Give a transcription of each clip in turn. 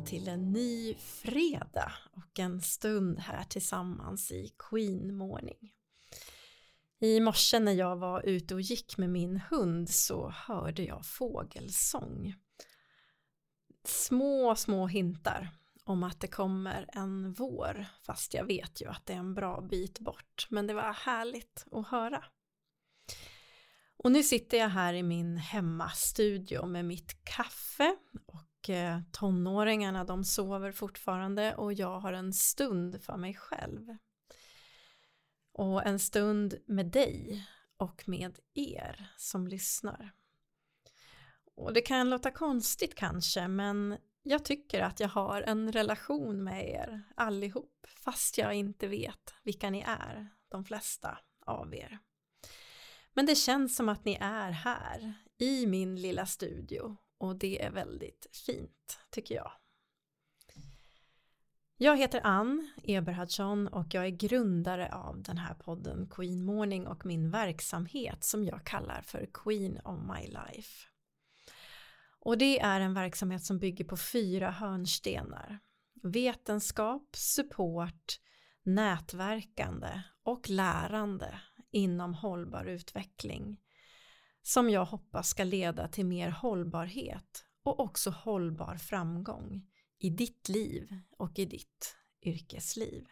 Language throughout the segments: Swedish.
välkommen till en ny fredag och en stund här tillsammans i Queen Morning. I morse när jag var ute och gick med min hund så hörde jag fågelsång. Små, små hintar om att det kommer en vår, fast jag vet ju att det är en bra bit bort. Men det var härligt att höra. Och nu sitter jag här i min hemmastudio med mitt kaffe och och eh, tonåringarna de sover fortfarande och jag har en stund för mig själv. Och en stund med dig och med er som lyssnar. Och det kan låta konstigt kanske men jag tycker att jag har en relation med er allihop fast jag inte vet vilka ni är, de flesta av er. Men det känns som att ni är här i min lilla studio och det är väldigt fint tycker jag. Jag heter Ann Eberhardsson och jag är grundare av den här podden Queen Morning och min verksamhet som jag kallar för Queen of My Life. Och det är en verksamhet som bygger på fyra hörnstenar. Vetenskap, support, nätverkande och lärande inom hållbar utveckling som jag hoppas ska leda till mer hållbarhet och också hållbar framgång i ditt liv och i ditt yrkesliv.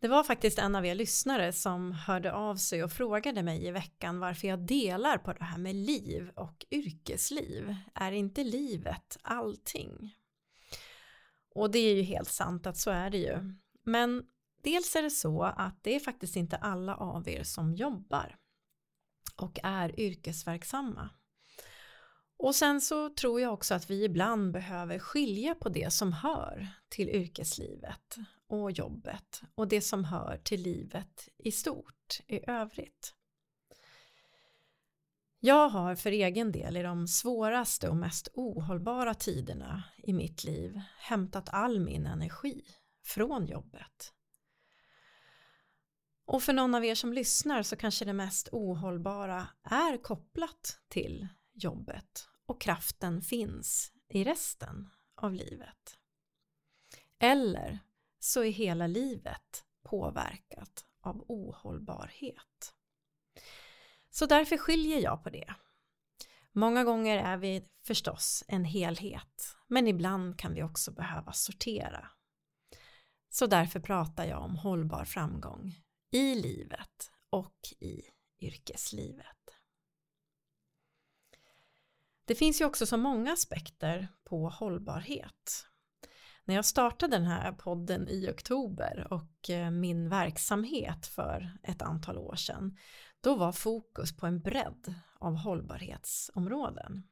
Det var faktiskt en av er lyssnare som hörde av sig och frågade mig i veckan varför jag delar på det här med liv och yrkesliv. Är inte livet allting? Och det är ju helt sant att så är det ju. Men dels är det så att det är faktiskt inte alla av er som jobbar och är yrkesverksamma. Och sen så tror jag också att vi ibland behöver skilja på det som hör till yrkeslivet och jobbet och det som hör till livet i stort i övrigt. Jag har för egen del i de svåraste och mest ohållbara tiderna i mitt liv hämtat all min energi från jobbet. Och för någon av er som lyssnar så kanske det mest ohållbara är kopplat till jobbet och kraften finns i resten av livet. Eller så är hela livet påverkat av ohållbarhet. Så därför skiljer jag på det. Många gånger är vi förstås en helhet, men ibland kan vi också behöva sortera. Så därför pratar jag om hållbar framgång i livet och i yrkeslivet. Det finns ju också så många aspekter på hållbarhet. När jag startade den här podden i oktober och eh, min verksamhet för ett antal år sedan, då var fokus på en bredd av hållbarhetsområden.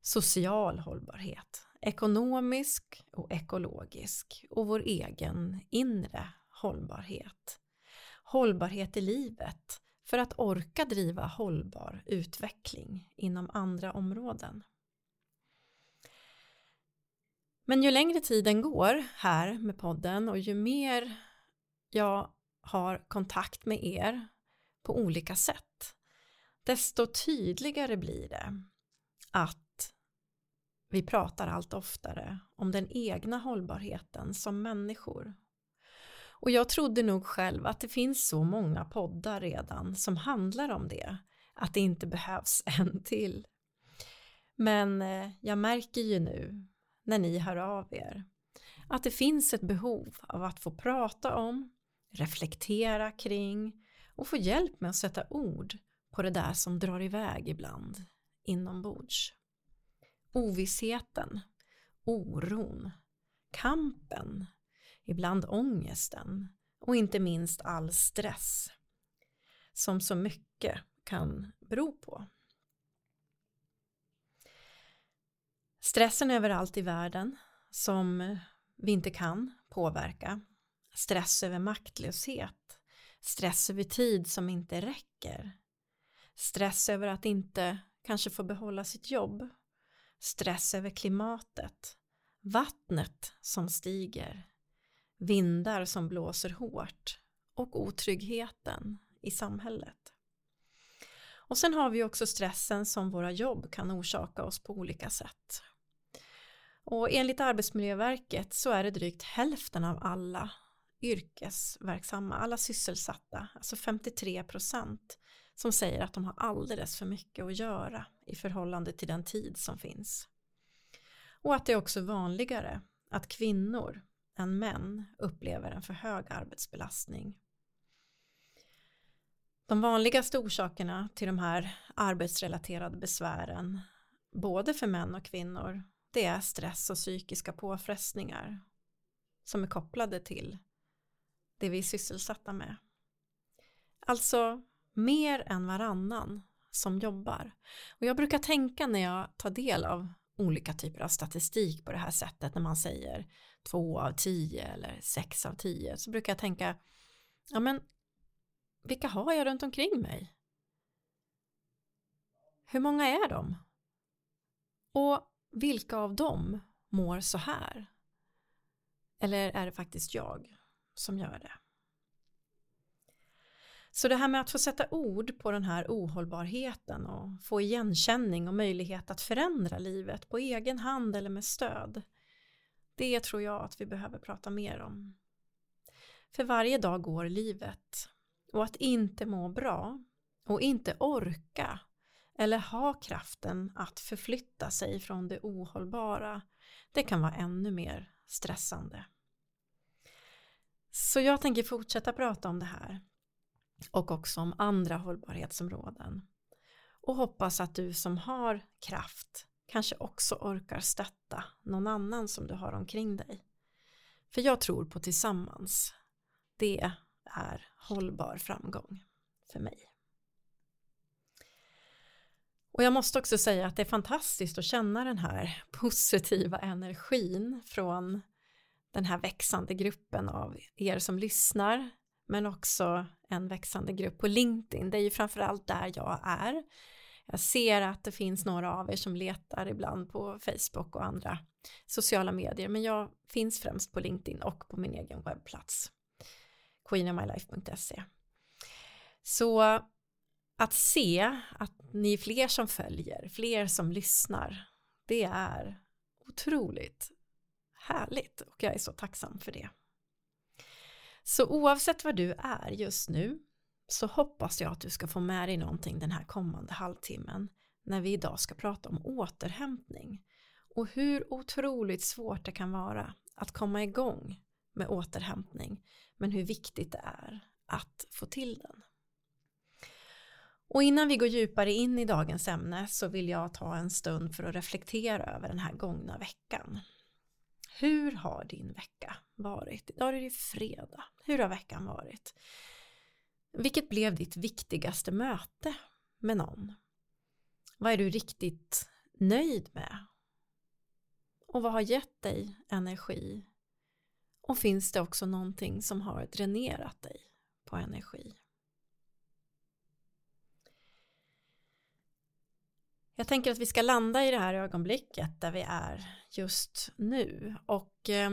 Social hållbarhet, ekonomisk och ekologisk och vår egen inre hållbarhet. Hållbarhet i livet för att orka driva hållbar utveckling inom andra områden. Men ju längre tiden går här med podden och ju mer jag har kontakt med er på olika sätt desto tydligare blir det att vi pratar allt oftare om den egna hållbarheten som människor och jag trodde nog själv att det finns så många poddar redan som handlar om det, att det inte behövs en till. Men eh, jag märker ju nu när ni hör av er att det finns ett behov av att få prata om, reflektera kring och få hjälp med att sätta ord på det där som drar iväg ibland inombords. Ovissheten, oron, kampen, ibland ångesten och inte minst all stress som så mycket kan bero på. Stressen överallt i världen som vi inte kan påverka. Stress över maktlöshet. Stress över tid som inte räcker. Stress över att inte kanske få behålla sitt jobb. Stress över klimatet. Vattnet som stiger vindar som blåser hårt och otryggheten i samhället. Och sen har vi också stressen som våra jobb kan orsaka oss på olika sätt. Och enligt Arbetsmiljöverket så är det drygt hälften av alla yrkesverksamma, alla sysselsatta, alltså 53 procent, som säger att de har alldeles för mycket att göra i förhållande till den tid som finns. Och att det är också vanligare att kvinnor än män upplever en för hög arbetsbelastning. De vanligaste orsakerna till de här arbetsrelaterade besvären, både för män och kvinnor, det är stress och psykiska påfrestningar som är kopplade till det vi är sysselsatta med. Alltså mer än varannan som jobbar. Och jag brukar tänka när jag tar del av olika typer av statistik på det här sättet när man säger två av tio eller sex av tio så brukar jag tänka ja men vilka har jag runt omkring mig? Hur många är de? Och vilka av dem mår så här? Eller är det faktiskt jag som gör det? Så det här med att få sätta ord på den här ohållbarheten och få igenkänning och möjlighet att förändra livet på egen hand eller med stöd. Det tror jag att vi behöver prata mer om. För varje dag går livet och att inte må bra och inte orka eller ha kraften att förflytta sig från det ohållbara det kan vara ännu mer stressande. Så jag tänker fortsätta prata om det här och också om andra hållbarhetsområden. Och hoppas att du som har kraft kanske också orkar stötta någon annan som du har omkring dig. För jag tror på tillsammans. Det är hållbar framgång för mig. Och jag måste också säga att det är fantastiskt att känna den här positiva energin från den här växande gruppen av er som lyssnar men också en växande grupp på LinkedIn. Det är ju framförallt där jag är. Jag ser att det finns några av er som letar ibland på Facebook och andra sociala medier, men jag finns främst på LinkedIn och på min egen webbplats queenofmylife.se. Så att se att ni är fler som följer, fler som lyssnar, det är otroligt härligt och jag är så tacksam för det. Så oavsett vad du är just nu så hoppas jag att du ska få med dig någonting den här kommande halvtimmen när vi idag ska prata om återhämtning och hur otroligt svårt det kan vara att komma igång med återhämtning men hur viktigt det är att få till den. Och innan vi går djupare in i dagens ämne så vill jag ta en stund för att reflektera över den här gångna veckan. Hur har din vecka varit? Idag är det fredag. Hur har veckan varit? Vilket blev ditt viktigaste möte med någon? Vad är du riktigt nöjd med? Och vad har gett dig energi? Och finns det också någonting som har dränerat dig på energi? Jag tänker att vi ska landa i det här ögonblicket där vi är just nu och eh,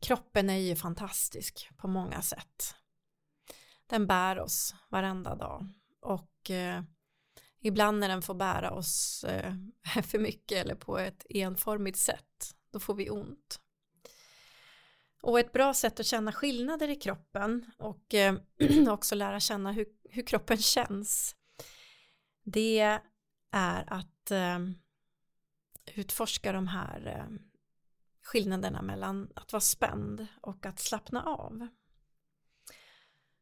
kroppen är ju fantastisk på många sätt. Den bär oss varenda dag och eh, ibland när den får bära oss eh, för mycket eller på ett enformigt sätt då får vi ont. Och ett bra sätt att känna skillnader i kroppen och eh, också lära känna hur, hur kroppen känns det är att eh, utforska de här eh, skillnaderna mellan att vara spänd och att slappna av.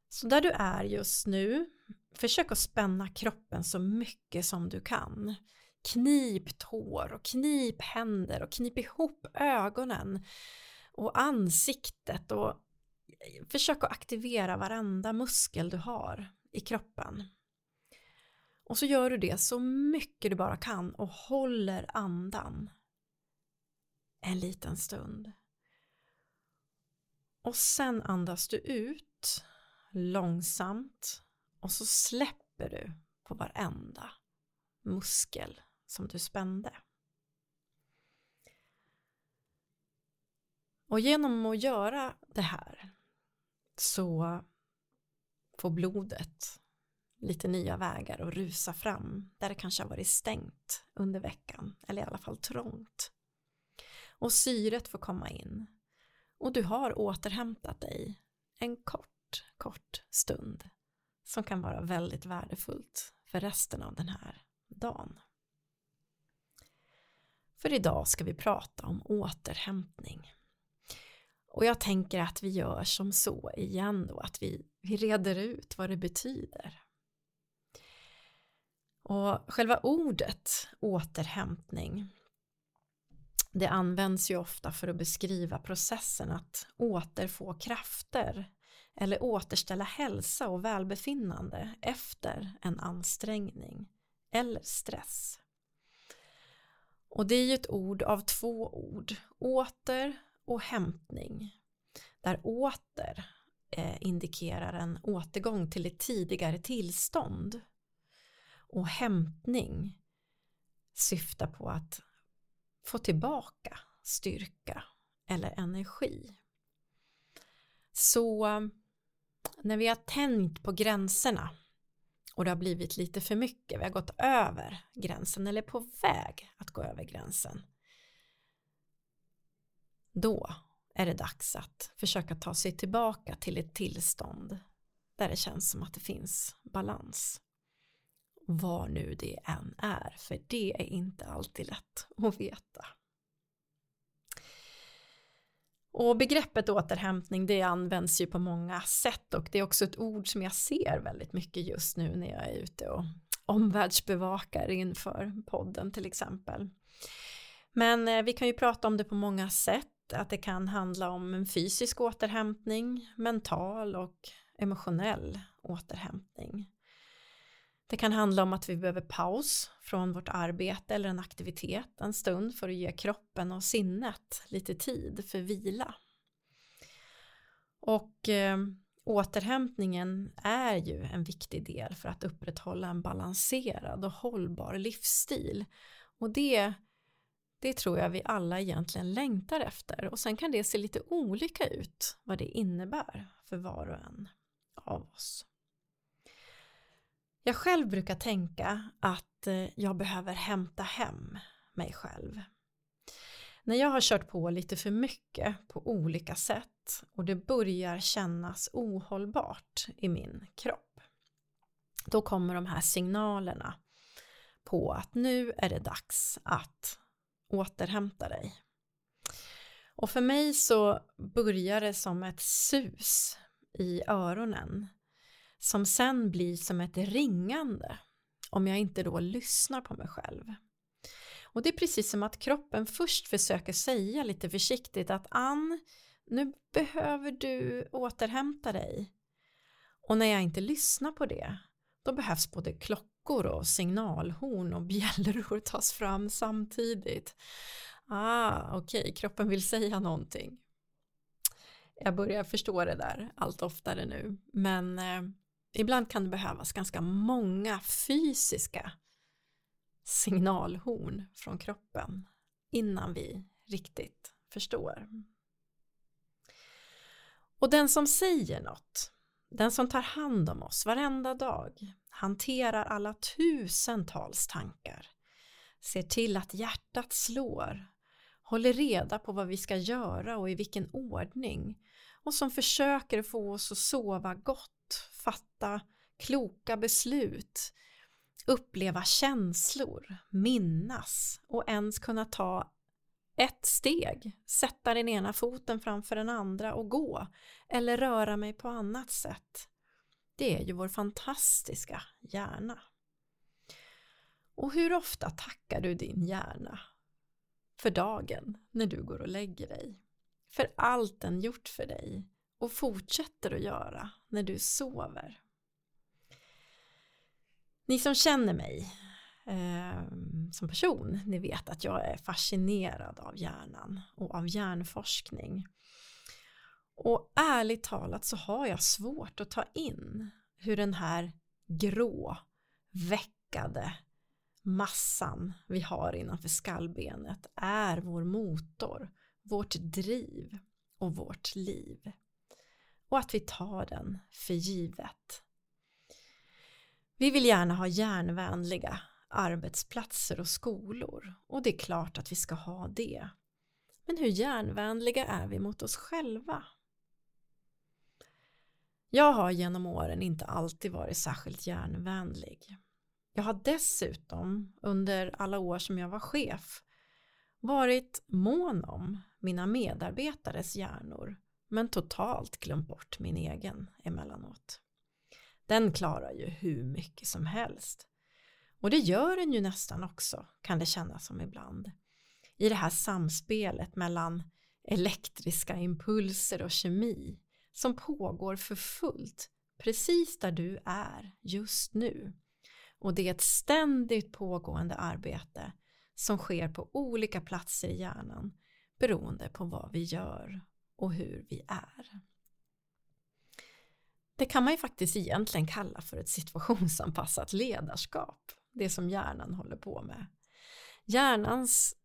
Så där du är just nu, försök att spänna kroppen så mycket som du kan. Knip tår och knip händer och knip ihop ögonen och ansiktet och eh, försök att aktivera varenda muskel du har i kroppen. Och så gör du det så mycket du bara kan och håller andan en liten stund. Och sen andas du ut långsamt och så släpper du på varenda muskel som du spände. Och genom att göra det här så får blodet lite nya vägar och rusa fram där det kanske har varit stängt under veckan eller i alla fall trångt. Och syret får komma in och du har återhämtat dig en kort, kort stund som kan vara väldigt värdefullt för resten av den här dagen. För idag ska vi prata om återhämtning. Och jag tänker att vi gör som så igen då, att vi, vi reder ut vad det betyder. Och själva ordet återhämtning det används ju ofta för att beskriva processen att återfå krafter eller återställa hälsa och välbefinnande efter en ansträngning eller stress. Och det är ju ett ord av två ord, åter och hämtning. Där åter eh, indikerar en återgång till ett tidigare tillstånd. Och hämtning syftar på att få tillbaka styrka eller energi. Så eh, när vi har tänkt på gränserna och det har blivit lite för mycket, vi har gått över gränsen eller på väg att gå över gränsen. Då är det dags att försöka ta sig tillbaka till ett tillstånd där det känns som att det finns balans. Vad nu det än är, för det är inte alltid lätt att veta. Och begreppet återhämtning det används ju på många sätt och det är också ett ord som jag ser väldigt mycket just nu när jag är ute och omvärldsbevakar inför podden till exempel. Men eh, vi kan ju prata om det på många sätt, att det kan handla om en fysisk återhämtning, mental och emotionell återhämtning. Det kan handla om att vi behöver paus från vårt arbete eller en aktivitet en stund för att ge kroppen och sinnet lite tid för vila. Och eh, återhämtningen är ju en viktig del för att upprätthålla en balanserad och hållbar livsstil. Och det, det tror jag vi alla egentligen längtar efter och sen kan det se lite olika ut vad det innebär för var och en av oss. Jag själv brukar tänka att eh, jag behöver hämta hem mig själv. När jag har kört på lite för mycket på olika sätt och det börjar kännas ohållbart i min kropp. Då kommer de här signalerna på att nu är det dags att återhämta dig. Och för mig så börjar det som ett sus i öronen som sen blir som ett ringande om jag inte då lyssnar på mig själv. Och det är precis som att kroppen först försöker säga lite försiktigt att Ann, nu behöver du återhämta dig. Och när jag inte lyssnar på det, då behövs både klockor och signalhorn och bjällror tas fram samtidigt. Ah, okej, okay, kroppen vill säga någonting. Jag börjar förstå det där allt oftare nu, men eh, ibland kan det behövas ganska många fysiska signalhorn från kroppen innan vi riktigt förstår. Och den som säger något, den som tar hand om oss varenda dag, hanterar alla tusentals tankar, ser till att hjärtat slår, håller reda på vad vi ska göra och i vilken ordning och som försöker få oss att sova gott fatta kloka beslut, uppleva känslor, minnas och ens kunna ta ett steg, sätta den ena foten framför den andra och gå eller röra mig på annat sätt. Det är ju vår fantastiska hjärna. Och hur ofta tackar du din hjärna för dagen när du går och lägger dig? För allt den gjort för dig och fortsätter att göra när du sover. Ni som känner mig eh, som person, ni vet att jag är fascinerad av hjärnan och av hjärnforskning. Och ärligt talat så har jag svårt att ta in hur den här grå, veckade massan vi har innanför skallbenet är vår motor, vårt driv och vårt liv och att vi tar den för givet. Vi vill gärna ha järnvänliga arbetsplatser och skolor och det är klart att vi ska ha det. Men hur järnvänliga är vi mot oss själva? Jag har genom åren inte alltid varit särskilt järnvänlig. Jag har dessutom under alla år som jag var chef varit mån om mina medarbetares hjärnor men totalt glömt bort min egen emellanåt. Den klarar ju hur mycket som helst. Och det gör den ju nästan också, kan det kännas som ibland. I det här samspelet mellan elektriska impulser och kemi som pågår för fullt precis där du är just nu. Och det är ett ständigt pågående arbete som sker på olika platser i hjärnan beroende på vad vi gör och hur vi är. Det kan man ju faktiskt egentligen kalla för ett situationsanpassat ledarskap, det som hjärnan håller på med. Hjärnans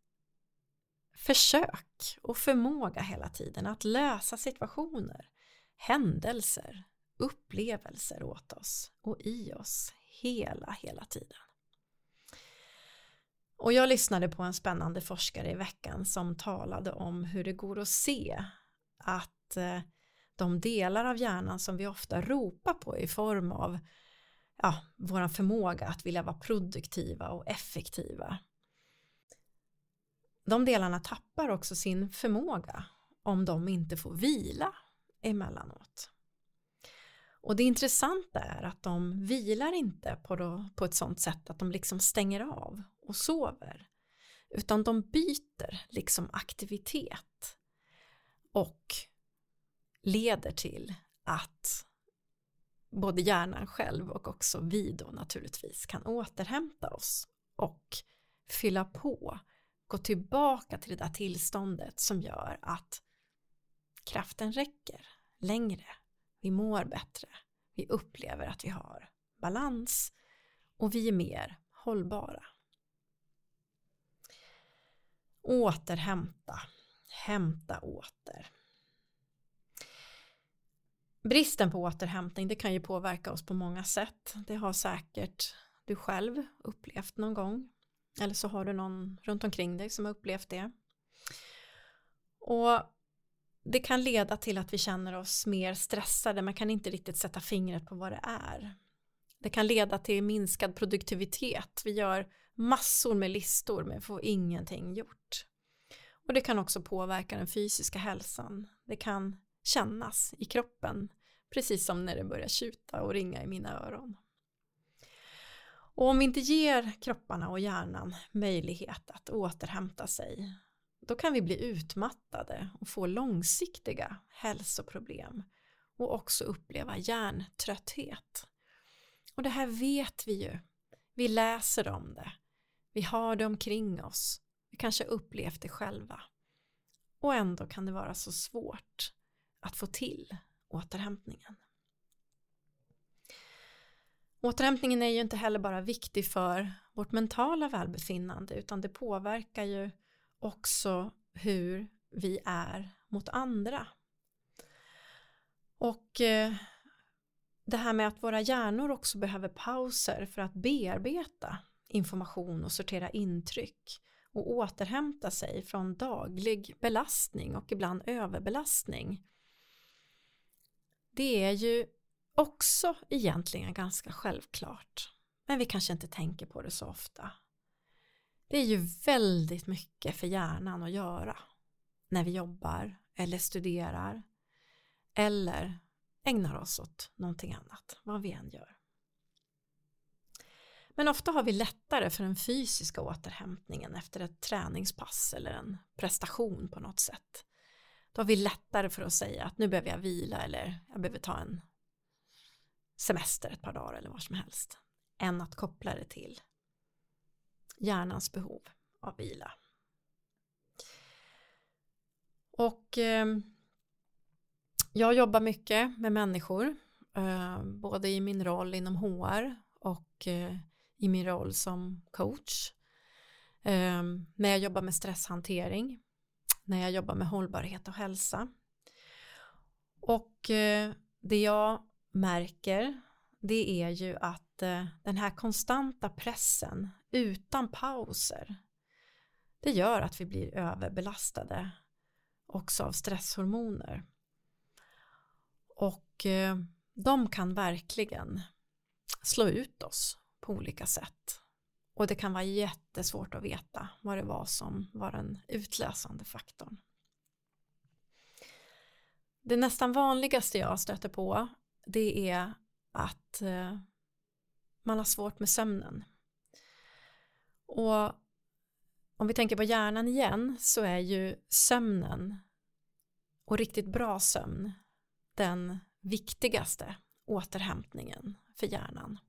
försök och förmåga hela tiden att lösa situationer, händelser, upplevelser åt oss och i oss hela, hela tiden. Och jag lyssnade på en spännande forskare i veckan som talade om hur det går att se att eh, de delar av hjärnan som vi ofta ropar på i form av ja, vår förmåga att vilja vara produktiva och effektiva. De delarna tappar också sin förmåga om de inte får vila emellanåt. Och det intressanta är att de vilar inte på, då, på ett sånt sätt att de liksom stänger av och sover utan de byter liksom aktivitet och leder till att både hjärnan själv och också vi då naturligtvis kan återhämta oss och fylla på, gå tillbaka till det där tillståndet som gör att kraften räcker längre, vi mår bättre, vi upplever att vi har balans och vi är mer hållbara. Återhämta, hämta åter. Bristen på återhämtning det kan ju påverka oss på många sätt. Det har säkert du själv upplevt någon gång. Eller så har du någon runt omkring dig som har upplevt det. Och det kan leda till att vi känner oss mer stressade Man kan inte riktigt sätta fingret på vad det är. Det kan leda till minskad produktivitet. Vi gör massor med listor men får ingenting gjort. Och det kan också påverka den fysiska hälsan. Det kan kännas i kroppen precis som när det börjar tjuta och ringa i mina öron. Och om vi inte ger kropparna och hjärnan möjlighet att återhämta sig då kan vi bli utmattade och få långsiktiga hälsoproblem och också uppleva hjärntrötthet. Och det här vet vi ju. Vi läser om det. Vi har det omkring oss. Vi kanske upplevt det själva. Och ändå kan det vara så svårt att få till återhämtningen. Återhämtningen är ju inte heller bara viktig för vårt mentala välbefinnande utan det påverkar ju också hur vi är mot andra. Och eh, det här med att våra hjärnor också behöver pauser för att bearbeta information och sortera intryck och återhämta sig från daglig belastning och ibland överbelastning. Det är ju också egentligen ganska självklart men vi kanske inte tänker på det så ofta. Det är ju väldigt mycket för hjärnan att göra när vi jobbar eller studerar eller ägnar oss åt någonting annat, vad vi än gör. Men ofta har vi lättare för den fysiska återhämtningen efter ett träningspass eller en prestation på något sätt. Då har vi lättare för att säga att nu behöver jag vila eller jag behöver ta en semester ett par dagar eller vad som helst än att koppla det till hjärnans behov av vila. Och eh, jag jobbar mycket med människor, eh, både i min roll inom HR och eh, i min roll som coach. Um, när jag jobbar med stresshantering, när jag jobbar med hållbarhet och hälsa. Och uh, det jag märker det är ju att uh, den här konstanta pressen utan pauser det gör att vi blir överbelastade också av stresshormoner. Och uh, de kan verkligen slå ut oss på olika sätt. Och det kan vara jättesvårt att veta vad det var som var den utlösande faktorn. Det nästan vanligaste jag stöter på det är att eh, man har svårt med sömnen. Och om vi tänker på hjärnan igen så är ju sömnen och riktigt bra sömn den viktigaste återhämtningen för hjärnan.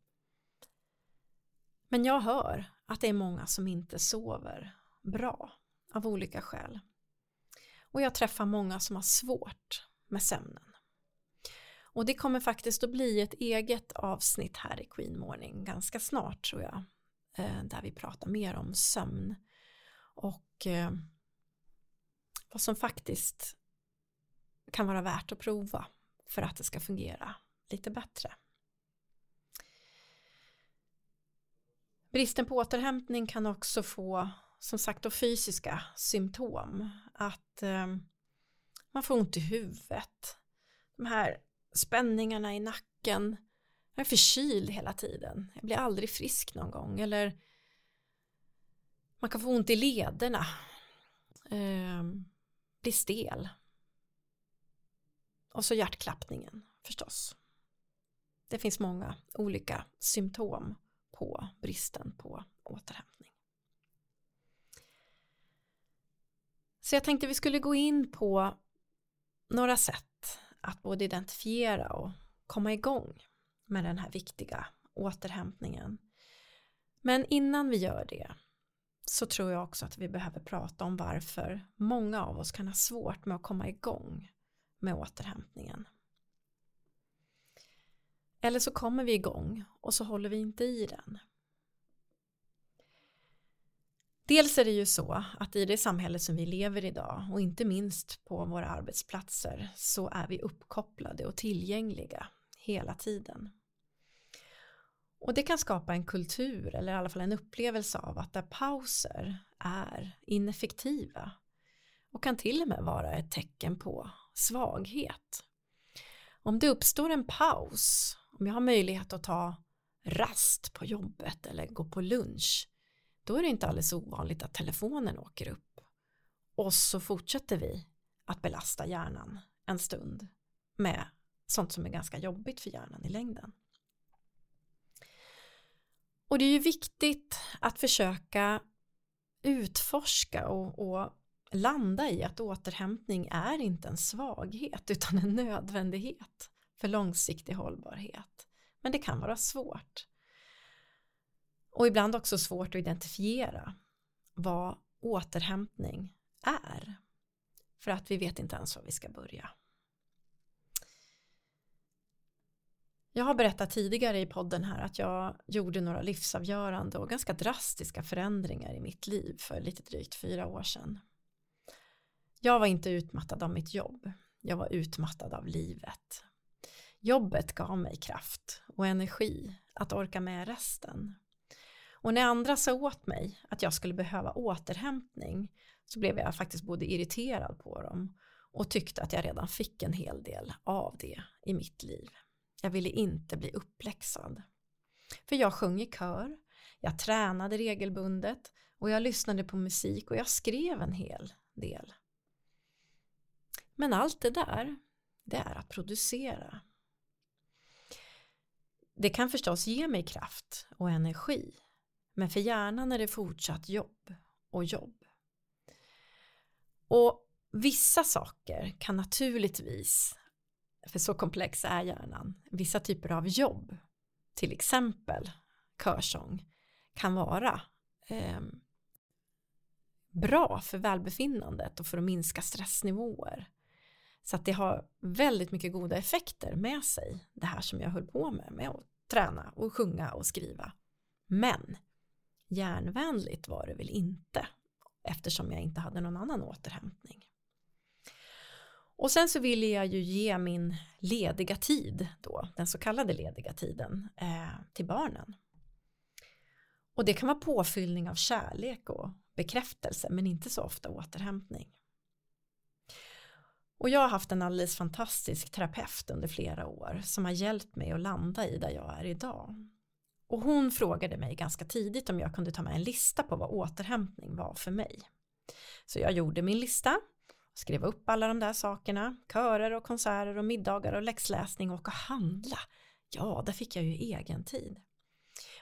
Men jag hör att det är många som inte sover bra av olika skäl. Och jag träffar många som har svårt med sömnen. Och det kommer faktiskt att bli ett eget avsnitt här i Queen Morning ganska snart tror jag. Eh, där vi pratar mer om sömn och eh, vad som faktiskt kan vara värt att prova för att det ska fungera lite bättre. Bristen på återhämtning kan också få som sagt då fysiska symptom. Att eh, man får ont i huvudet. De här spänningarna i nacken. Jag är förkyld hela tiden. Jag blir aldrig frisk någon gång. Eller man kan få ont i lederna. Eh, bli stel. Och så hjärtklappningen förstås. Det finns många olika symptom på bristen på återhämtning. Så jag tänkte vi skulle gå in på några sätt att både identifiera och komma igång med den här viktiga återhämtningen. Men innan vi gör det så tror jag också att vi behöver prata om varför många av oss kan ha svårt med att komma igång med återhämtningen. Eller så kommer vi igång och så håller vi inte i den. Dels är det ju så att i det samhälle som vi lever idag och inte minst på våra arbetsplatser så är vi uppkopplade och tillgängliga hela tiden. Och det kan skapa en kultur eller i alla fall en upplevelse av att där pauser är ineffektiva och kan till och med vara ett tecken på svaghet. Om det uppstår en paus, om jag har möjlighet att ta rast på jobbet eller gå på lunch, då är det inte alldeles ovanligt att telefonen åker upp. Och så fortsätter vi att belasta hjärnan en stund med sånt som är ganska jobbigt för hjärnan i längden. Och det är ju viktigt att försöka utforska och, och landa i att återhämtning är inte en svaghet utan en nödvändighet för långsiktig hållbarhet. Men det kan vara svårt. Och ibland också svårt att identifiera vad återhämtning är. För att vi vet inte ens var vi ska börja. Jag har berättat tidigare i podden här att jag gjorde några livsavgörande och ganska drastiska förändringar i mitt liv för lite drygt fyra år sedan. Jag var inte utmattad av mitt jobb. Jag var utmattad av livet. Jobbet gav mig kraft och energi att orka med resten. Och när andra sa åt mig att jag skulle behöva återhämtning så blev jag faktiskt både irriterad på dem och tyckte att jag redan fick en hel del av det i mitt liv. Jag ville inte bli uppläxad. För jag sjöng i kör, jag tränade regelbundet och jag lyssnade på musik och jag skrev en hel del. Men allt det där, det är att producera. Det kan förstås ge mig kraft och energi, men för hjärnan är det fortsatt jobb och jobb. Och vissa saker kan naturligtvis, för så komplex är hjärnan, vissa typer av jobb, till exempel körsång, kan vara eh, bra för välbefinnandet och för att minska stressnivåer. Så att det har väldigt mycket goda effekter med sig, det här som jag höll på med, med att träna och sjunga och skriva. Men järnvänligt var det väl inte, eftersom jag inte hade någon annan återhämtning. Och sen så ville jag ju ge min lediga tid då, den så kallade lediga tiden, eh, till barnen. Och det kan vara påfyllning av kärlek och bekräftelse men inte så ofta återhämtning. Och jag har haft en alldeles fantastisk terapeut under flera år som har hjälpt mig att landa i där jag är idag. Och hon frågade mig ganska tidigt om jag kunde ta med en lista på vad återhämtning var för mig. Så jag gjorde min lista, skrev upp alla de där sakerna, körer och konserter och middagar och läxläsning och åka och handla. Ja, där fick jag ju egen tid.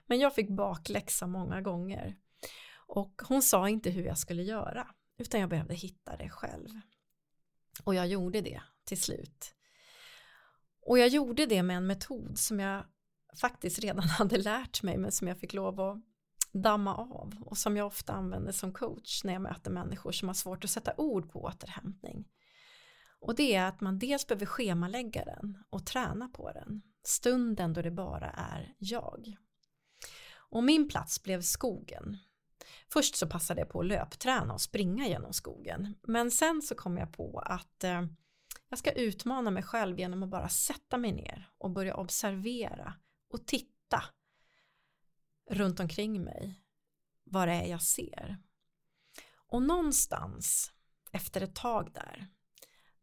Men jag fick bakläxa många gånger. Och hon sa inte hur jag skulle göra, utan jag behövde hitta det själv. Och jag gjorde det till slut. Och jag gjorde det med en metod som jag faktiskt redan hade lärt mig men som jag fick lov att damma av och som jag ofta använder som coach när jag möter människor som har svårt att sätta ord på återhämtning. Och det är att man dels behöver schemalägga den och träna på den stunden då det bara är jag. Och min plats blev skogen. Först så passade jag på att löpträna och springa genom skogen men sen så kom jag på att eh, jag ska utmana mig själv genom att bara sätta mig ner och börja observera och titta runt omkring mig vad det är jag ser. Och någonstans efter ett tag där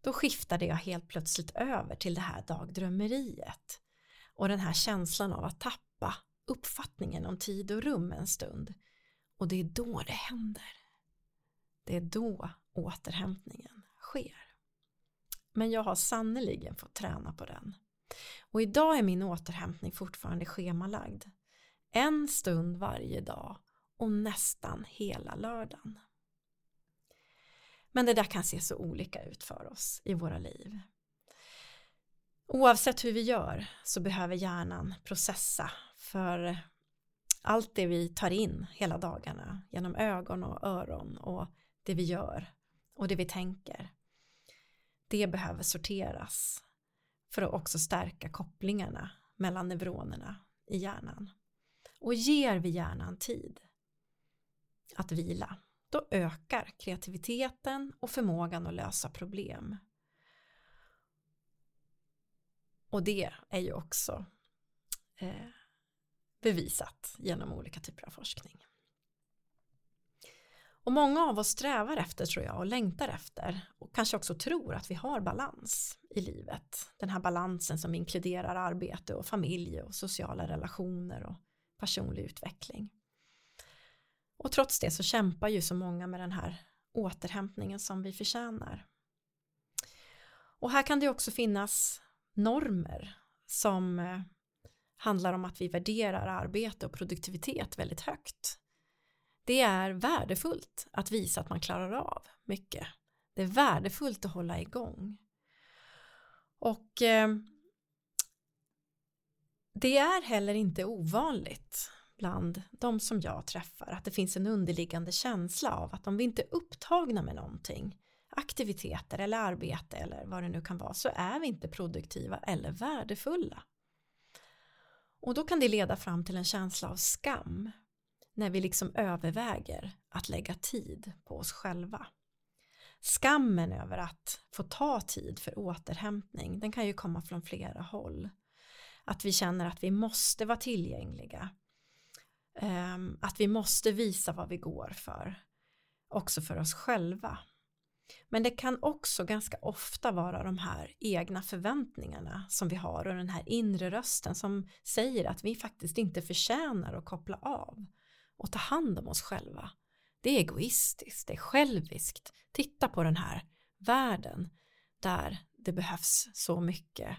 då skiftade jag helt plötsligt över till det här dagdrömmeriet och den här känslan av att tappa uppfattningen om tid och rum en stund och det är då det händer. Det är då återhämtningen sker. Men jag har sannoliken fått träna på den. Och idag är min återhämtning fortfarande schemalagd. En stund varje dag och nästan hela lördagen. Men det där kan se så olika ut för oss i våra liv. Oavsett hur vi gör så behöver hjärnan processa för allt det vi tar in hela dagarna genom ögon och öron och det vi gör och det vi tänker. Det behöver sorteras för att också stärka kopplingarna mellan neuronerna i hjärnan. Och ger vi hjärnan tid att vila, då ökar kreativiteten och förmågan att lösa problem. Och det är ju också eh, bevisat genom olika typer av forskning. Och många av oss strävar efter tror jag och längtar efter och kanske också tror att vi har balans i livet. Den här balansen som inkluderar arbete och familj och sociala relationer och personlig utveckling. Och trots det så kämpar ju så många med den här återhämtningen som vi förtjänar. Och här kan det också finnas normer som eh, handlar om att vi värderar arbete och produktivitet väldigt högt. Det är värdefullt att visa att man klarar av mycket. Det är värdefullt att hålla igång. Och eh, det är heller inte ovanligt bland de som jag träffar att det finns en underliggande känsla av att om vi inte är upptagna med någonting aktiviteter eller arbete eller vad det nu kan vara så är vi inte produktiva eller värdefulla. Och då kan det leda fram till en känsla av skam när vi liksom överväger att lägga tid på oss själva. Skammen över att få ta tid för återhämtning den kan ju komma från flera håll. Att vi känner att vi måste vara tillgängliga. Ehm, att vi måste visa vad vi går för. Också för oss själva. Men det kan också ganska ofta vara de här egna förväntningarna som vi har och den här inre rösten som säger att vi faktiskt inte förtjänar att koppla av och ta hand om oss själva. Det är egoistiskt, det är själviskt. Titta på den här världen där det behövs så mycket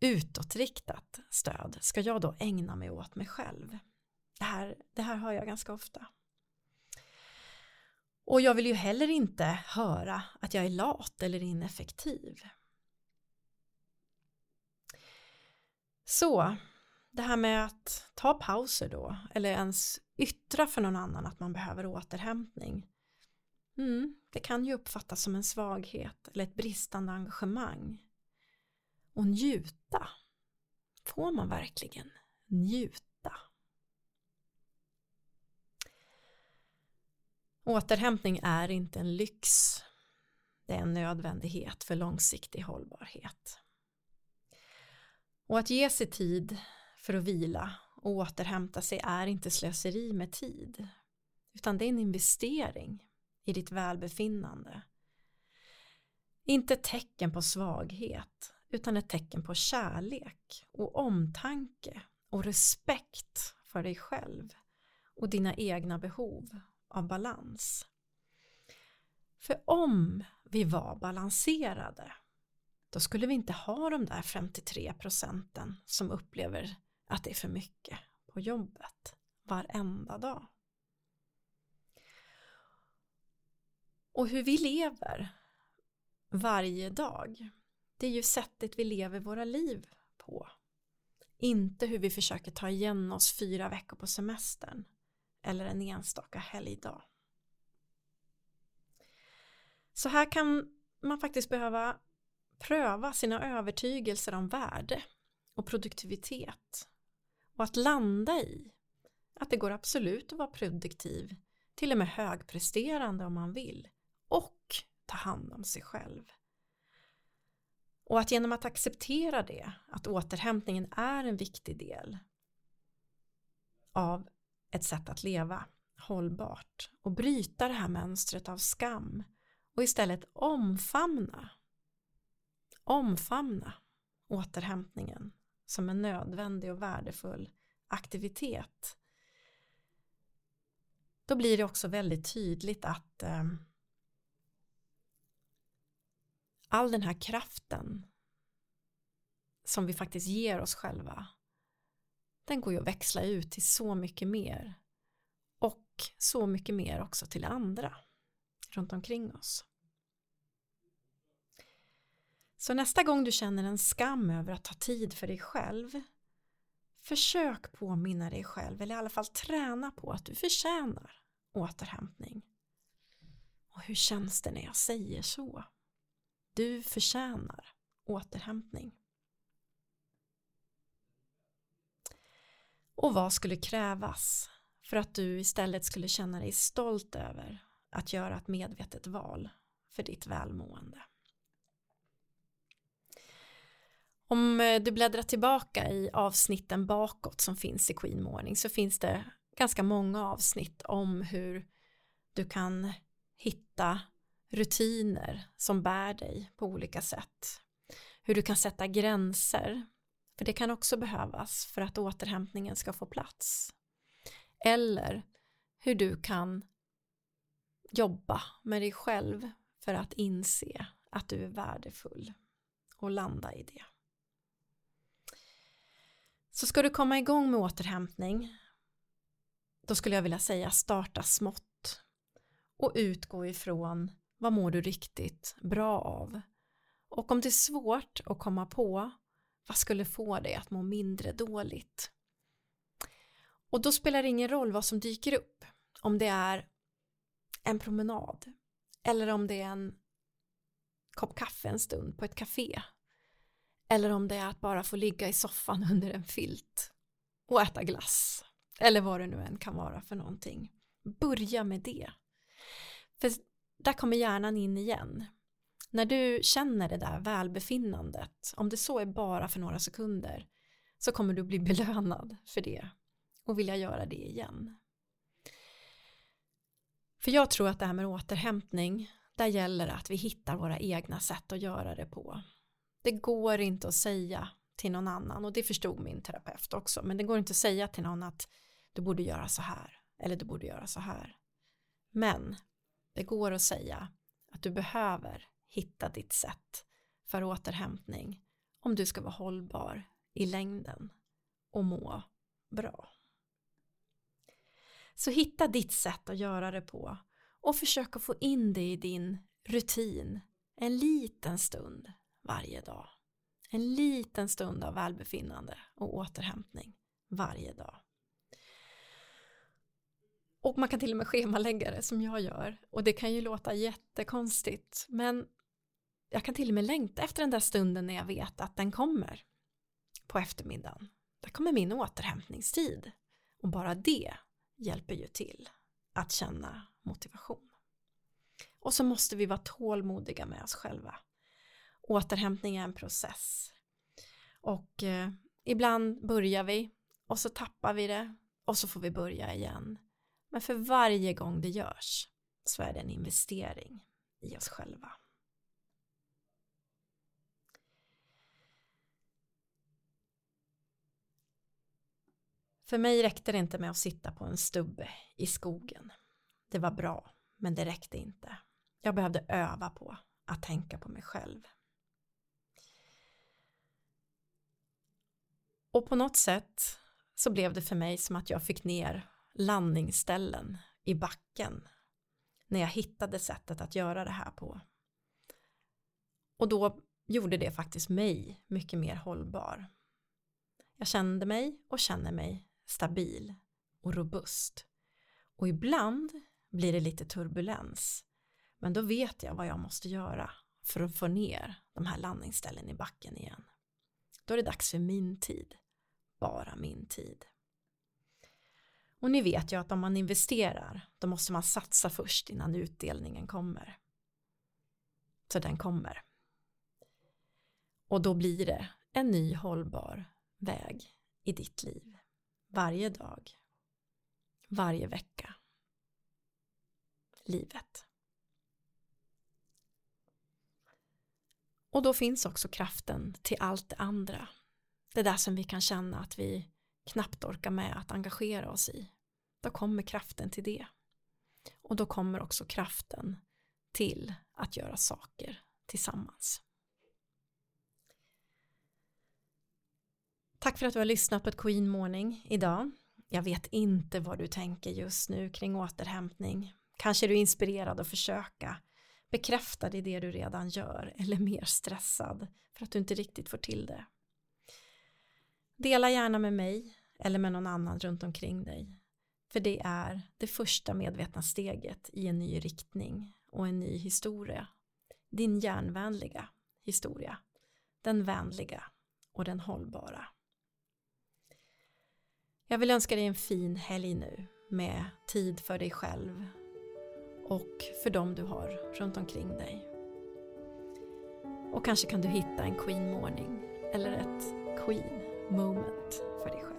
utåtriktat stöd. Ska jag då ägna mig åt mig själv? Det här, det här hör jag ganska ofta. Och jag vill ju heller inte höra att jag är lat eller ineffektiv. Så det här med att ta pauser då eller ens yttra för någon annan att man behöver återhämtning. Mm, det kan ju uppfattas som en svaghet eller ett bristande engagemang. Och njuta. Får man verkligen njuta? Återhämtning är inte en lyx. Det är en nödvändighet för långsiktig hållbarhet. Och att ge sig tid för att vila och återhämta sig är inte slöseri med tid utan det är en investering i ditt välbefinnande. Inte ett tecken på svaghet utan ett tecken på kärlek och omtanke och respekt för dig själv och dina egna behov av balans. För om vi var balanserade då skulle vi inte ha de där 53 procenten som upplever att det är för mycket på jobbet varenda dag. Och hur vi lever varje dag, det är ju sättet vi lever våra liv på. Inte hur vi försöker ta igen oss fyra veckor på semestern eller en enstaka helgdag. Så här kan man faktiskt behöva pröva sina övertygelser om värde och produktivitet och att landa i att det går absolut att vara produktiv, till och med högpresterande om man vill och ta hand om sig själv. Och att genom att acceptera det, att återhämtningen är en viktig del av ett sätt att leva hållbart och bryta det här mönstret av skam och istället omfamna omfamna återhämtningen som en nödvändig och värdefull aktivitet. Då blir det också väldigt tydligt att eh, all den här kraften som vi faktiskt ger oss själva den går ju att växla ut till så mycket mer och så mycket mer också till andra runt omkring oss. Så nästa gång du känner en skam över att ta tid för dig själv försök påminna dig själv eller i alla fall träna på att du förtjänar återhämtning. Och hur känns det när jag säger så? Du förtjänar återhämtning. Och vad skulle krävas för att du istället skulle känna dig stolt över att göra ett medvetet val för ditt välmående? Om eh, du bläddrar tillbaka i avsnitten bakåt som finns i Queen Morning så finns det ganska många avsnitt om hur du kan hitta rutiner som bär dig på olika sätt. Hur du kan sätta gränser, för det kan också behövas för att återhämtningen ska få plats. Eller hur du kan jobba med dig själv för att inse att du är värdefull och landa i det. Så ska du komma igång med återhämtning då skulle jag vilja säga starta smått och utgå ifrån vad mår du riktigt bra av och om det är svårt att komma på vad skulle få dig att må mindre dåligt och då spelar det ingen roll vad som dyker upp om det är en promenad eller om det är en kopp kaffe en stund på ett café eller om det är att bara få ligga i soffan under en filt och äta glass. Eller vad det nu än kan vara för någonting. Börja med det. För där kommer hjärnan in igen. När du känner det där välbefinnandet, om det så är bara för några sekunder, så kommer du bli belönad för det och vilja göra det igen. För jag tror att det här med återhämtning, där gäller det att vi hittar våra egna sätt att göra det på. Det går inte att säga till någon annan och det förstod min terapeut också men det går inte att säga till någon att du borde göra så här eller du borde göra så här. Men det går att säga att du behöver hitta ditt sätt för återhämtning om du ska vara hållbar i längden och må bra. Så hitta ditt sätt att göra det på och försök att få in det i din rutin en liten stund varje dag. En liten stund av välbefinnande och återhämtning varje dag. Och man kan till och med schemalägga det som jag gör och det kan ju låta jättekonstigt men jag kan till och med längta efter den där stunden när jag vet att den kommer på eftermiddagen. Där kommer min återhämtningstid och bara det hjälper ju till att känna motivation. Och så måste vi vara tålmodiga med oss själva. Återhämtning är en process. Och eh, ibland börjar vi och så tappar vi det och så får vi börja igen. Men för varje gång det görs så är det en investering i oss själva. För mig räckte det inte med att sitta på en stubbe i skogen. Det var bra, men det räckte inte. Jag behövde öva på att tänka på mig själv. Och på något sätt så blev det för mig som att jag fick ner landningsställen i backen när jag hittade sättet att göra det här på. Och då gjorde det faktiskt mig mycket mer hållbar. Jag kände mig och känner mig stabil och robust. Och ibland blir det lite turbulens. Men då vet jag vad jag måste göra för att få ner de här landningsställen i backen igen. Då är det dags för min tid. Bara min tid. Och ni vet ju att om man investerar då måste man satsa först innan utdelningen kommer. Så den kommer. Och då blir det en ny hållbar väg i ditt liv. Varje dag. Varje vecka. Livet. Och då finns också kraften till allt det andra. Det där som vi kan känna att vi knappt orkar med att engagera oss i. Då kommer kraften till det. Och då kommer också kraften till att göra saker tillsammans. Tack för att du har lyssnat på ett Queen Morning idag. Jag vet inte vad du tänker just nu kring återhämtning. Kanske är du inspirerad att försöka bekräfta i det du redan gör eller mer stressad för att du inte riktigt får till det. Dela gärna med mig eller med någon annan runt omkring dig. För det är det första medvetna steget i en ny riktning och en ny historia. Din hjärnvänliga historia. Den vänliga och den hållbara. Jag vill önska dig en fin helg nu med tid för dig själv och för dem du har runt omkring dig. Och kanske kan du hitta en Queen Morning eller ett Queen Moment för dig själv.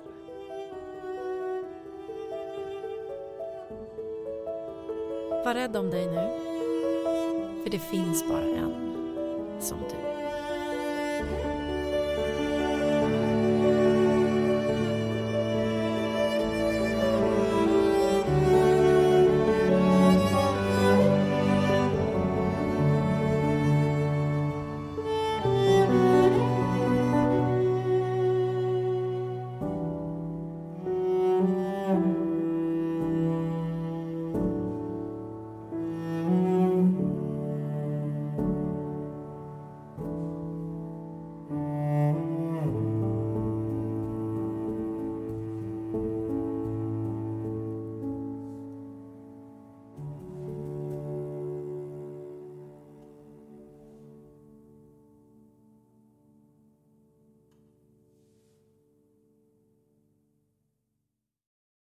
Var rädd om dig nu, för det finns bara en som du.